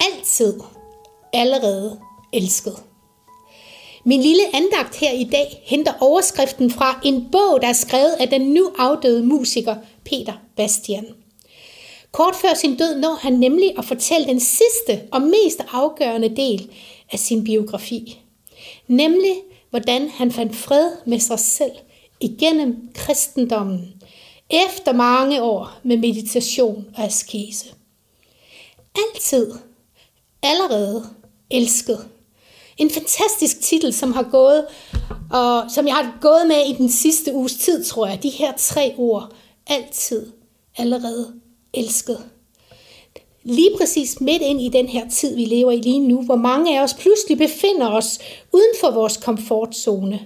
altid allerede elsket. Min lille andagt her i dag henter overskriften fra en bog, der er skrevet af den nu afdøde musiker Peter Bastian. Kort før sin død når han nemlig at fortælle den sidste og mest afgørende del af sin biografi. Nemlig, hvordan han fandt fred med sig selv igennem kristendommen, efter mange år med meditation og askese. Altid, allerede elsket. En fantastisk titel, som har gået, og som jeg har gået med i den sidste uges tid, tror jeg. De her tre ord. Altid, allerede elsket. Lige præcis midt ind i den her tid, vi lever i lige nu, hvor mange af os pludselig befinder os uden for vores komfortzone.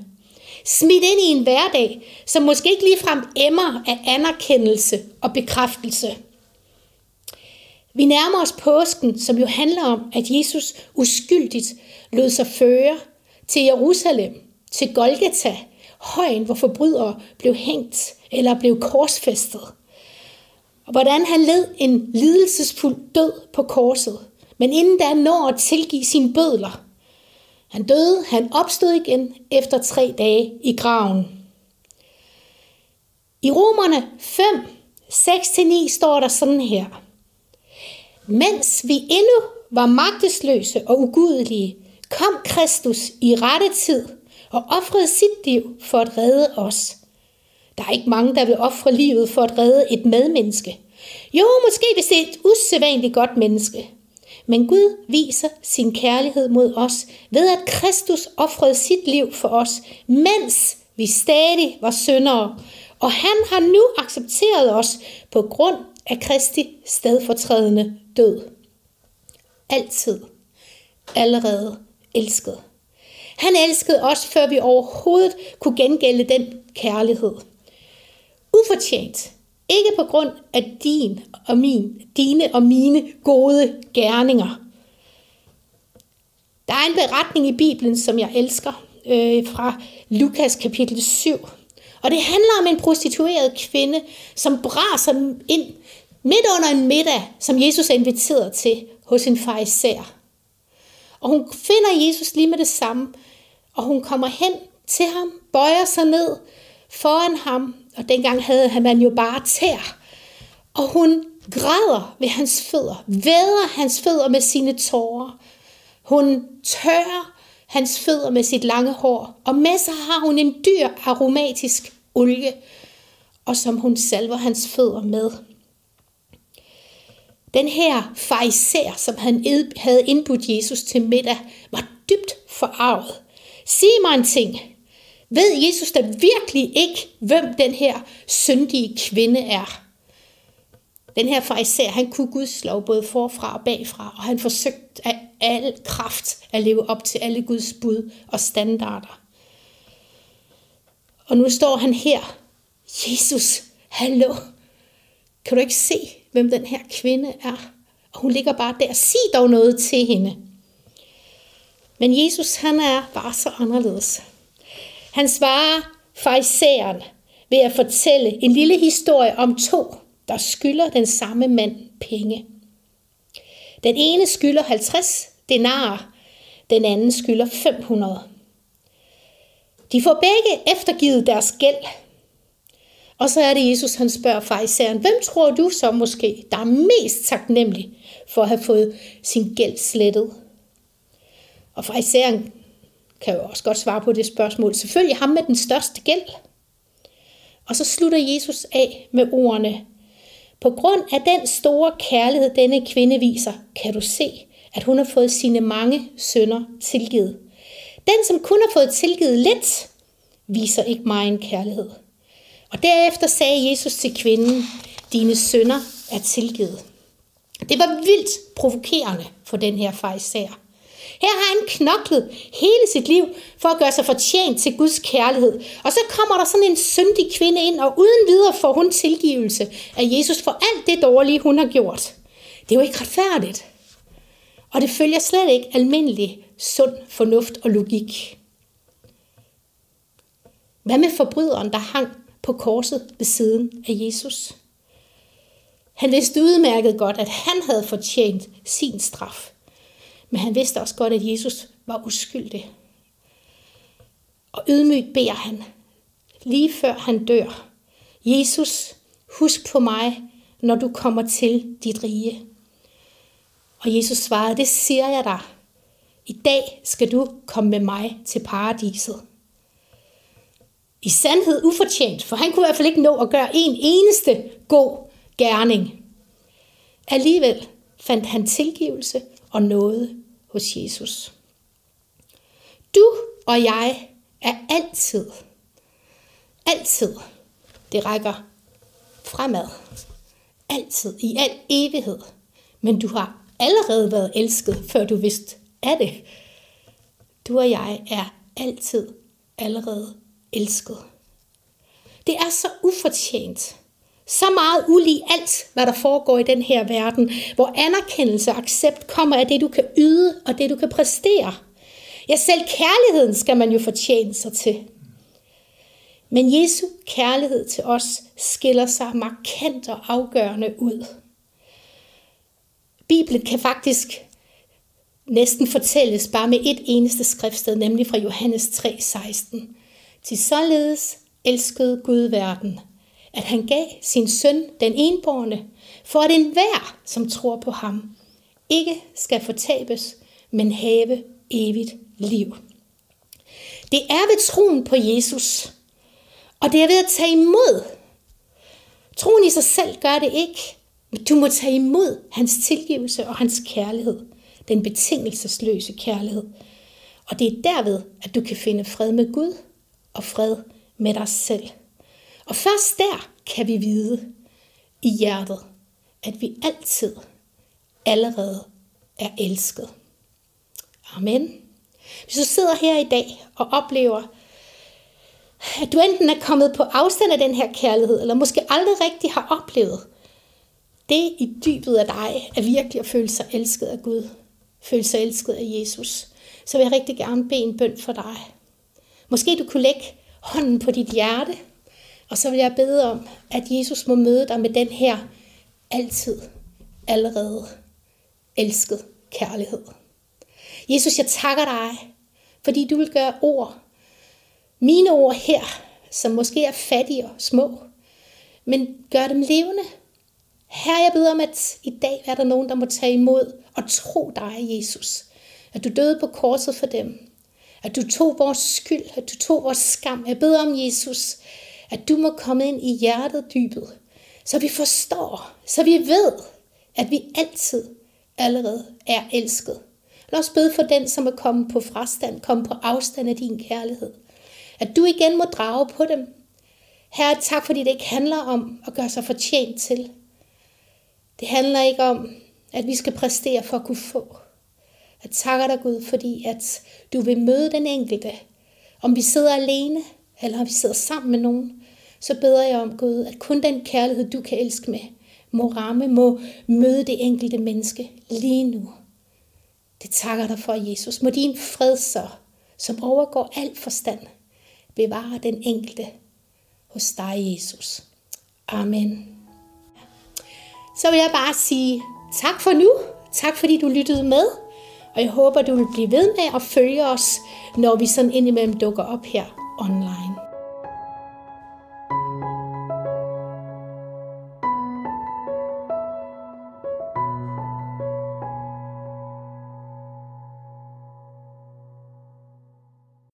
Smidt ind i en hverdag, som måske ikke ligefrem emmer af anerkendelse og bekræftelse. Vi nærmer os påsken, som jo handler om, at Jesus uskyldigt lod sig føre til Jerusalem, til Golgata, højen, hvor forbrydere blev hængt eller blev korsfæstet. Og hvordan han led en lidelsesfuld død på korset, men inden da når at tilgive sine bødler. Han døde, han opstod igen efter tre dage i graven. I Romerne 5, 6-9 står der sådan her. Mens vi endnu var magtesløse og ugudelige, kom Kristus i rette tid og offrede sit liv for at redde os. Der er ikke mange, der vil ofre livet for at redde et medmenneske. Jo, måske hvis det er et usædvanligt godt menneske. Men Gud viser sin kærlighed mod os ved, at Kristus offrede sit liv for os, mens vi stadig var syndere. Og han har nu accepteret os på grund af Kristi stedfortrædende død. Altid. Allerede elsket. Han elskede os, før vi overhovedet kunne gengælde den kærlighed. Ufortjent. Ikke på grund af din og min, dine og mine gode gerninger. Der er en beretning i Bibelen, som jeg elsker, øh, fra Lukas kapitel 7. Og det handler om en prostitueret kvinde, som braser ind midt under en middag, som Jesus er inviteret til hos en farisæer. Og hun finder Jesus lige med det samme, og hun kommer hen til ham, bøjer sig ned foran ham, og dengang havde man jo bare tær. Og hun græder ved hans fødder, væder hans fødder med sine tårer. Hun tørrer hans fødder med sit lange hår, og med sig har hun en dyr aromatisk olie, og som hun salver hans fødder med. Den her fariser, som han havde indbudt Jesus til middag, var dybt forarvet. Sig mig en ting. Ved Jesus da virkelig ikke, hvem den her syndige kvinde er? Den her fariser, han kunne Guds lov både forfra og bagfra, og han forsøgte af al kraft at leve op til alle Guds bud og standarder. Og nu står han her. Jesus, hallo. Kan du ikke se, hvem den her kvinde er? Og hun ligger bare der. Sig dog noget til hende. Men Jesus, han er bare så anderledes. Han svarer farisæeren ved at fortælle en lille historie om to, der skylder den samme mand penge. Den ene skylder 50 denarer, den anden skylder 500. De får begge eftergivet deres gæld. Og så er det Jesus, han spørger fejseren, hvem tror du så måske, der er mest taknemmelig for at have fået sin gæld slettet? Og fejseren kan jo også godt svare på det spørgsmål. Selvfølgelig ham med den største gæld. Og så slutter Jesus af med ordene. På grund af den store kærlighed, denne kvinde viser, kan du se, at hun har fået sine mange sønder tilgivet. Den, som kun har fået tilgivet lidt, viser ikke mig en kærlighed. Og derefter sagde Jesus til kvinden, dine sønder er tilgivet. Det var vildt provokerende for den her fejser. Her har han knoklet hele sit liv for at gøre sig fortjent til Guds kærlighed. Og så kommer der sådan en syndig kvinde ind, og uden videre får hun tilgivelse af Jesus for alt det dårlige, hun har gjort. Det er jo ikke retfærdigt. Og det følger slet ikke almindelig sund fornuft og logik. Hvad med forbryderen, der hang på korset ved siden af Jesus? Han vidste udmærket godt, at han havde fortjent sin straf. Men han vidste også godt, at Jesus var uskyldig. Og ydmygt beder han, lige før han dør, Jesus, husk på mig, når du kommer til dit rige. Og Jesus svarede, det siger jeg dig. I dag skal du komme med mig til paradiset. I sandhed ufortjent, for han kunne i hvert fald ikke nå at gøre en eneste god gerning. Alligevel fandt han tilgivelse og noget hos Jesus. Du og jeg er altid, altid, det rækker fremad, altid, i al evighed. Men du har allerede været elsket, før du vidste af det. Du og jeg er altid allerede elsket. Det er så ufortjent. Så meget ulig alt, hvad der foregår i den her verden, hvor anerkendelse og accept kommer af det, du kan yde og det, du kan præstere. Ja, selv kærligheden skal man jo fortjene sig til. Men Jesu kærlighed til os skiller sig markant og afgørende ud. Bibelen kan faktisk næsten fortælles bare med et eneste skriftsted, nemlig fra Johannes 3:16. Til således elskede Gud verden, at han gav sin søn, den enborne, for at enhver, som tror på ham, ikke skal fortabes, men have evigt liv. Det er ved troen på Jesus, og det er ved at tage imod. Troen i sig selv gør det ikke, men du må tage imod hans tilgivelse og hans kærlighed. Den betingelsesløse kærlighed. Og det er derved, at du kan finde fred med Gud og fred med dig selv. Og først der kan vi vide i hjertet, at vi altid allerede er elsket. Amen. Hvis du sidder her i dag og oplever, at du enten er kommet på afstand af den her kærlighed, eller måske aldrig rigtig har oplevet det i dybet af dig, at virkelig at føle sig elsket af Gud, føle sig elsket af Jesus, så vil jeg rigtig gerne bede en bøn for dig. Måske du kunne lægge hånden på dit hjerte, og så vil jeg bede om, at Jesus må møde dig med den her altid, allerede elsket kærlighed. Jesus, jeg takker dig, fordi du vil gøre ord, mine ord her, som måske er fattige og små, men gør dem levende. Her jeg beder om, at i dag er der nogen, der må tage imod og tro dig, Jesus. At du døde på korset for dem. At du tog vores skyld, at du tog vores skam. Jeg beder om, Jesus, at du må komme ind i hjertet dybet, så vi forstår, så vi ved, at vi altid allerede er elsket. Lad os bede for den, som er kommet på frastand, kommet på afstand af din kærlighed. At du igen må drage på dem. Herre, tak fordi det ikke handler om at gøre sig fortjent til. Det handler ikke om, at vi skal præstere for at kunne få. Jeg takker dig, Gud, fordi at du vil møde den enkelte. Om vi sidder alene, eller om vi sidder sammen med nogen, så beder jeg om, Gud, at kun den kærlighed, du kan elske med, må ramme, må møde det enkelte menneske lige nu. Det takker dig for, Jesus. Må din fred så, som overgår al forstand, bevare den enkelte hos dig, Jesus. Amen. Så vil jeg bare sige tak for nu. Tak fordi du lyttede med. Og jeg håber, du vil blive ved med at følge os, når vi sådan indimellem dukker op her online.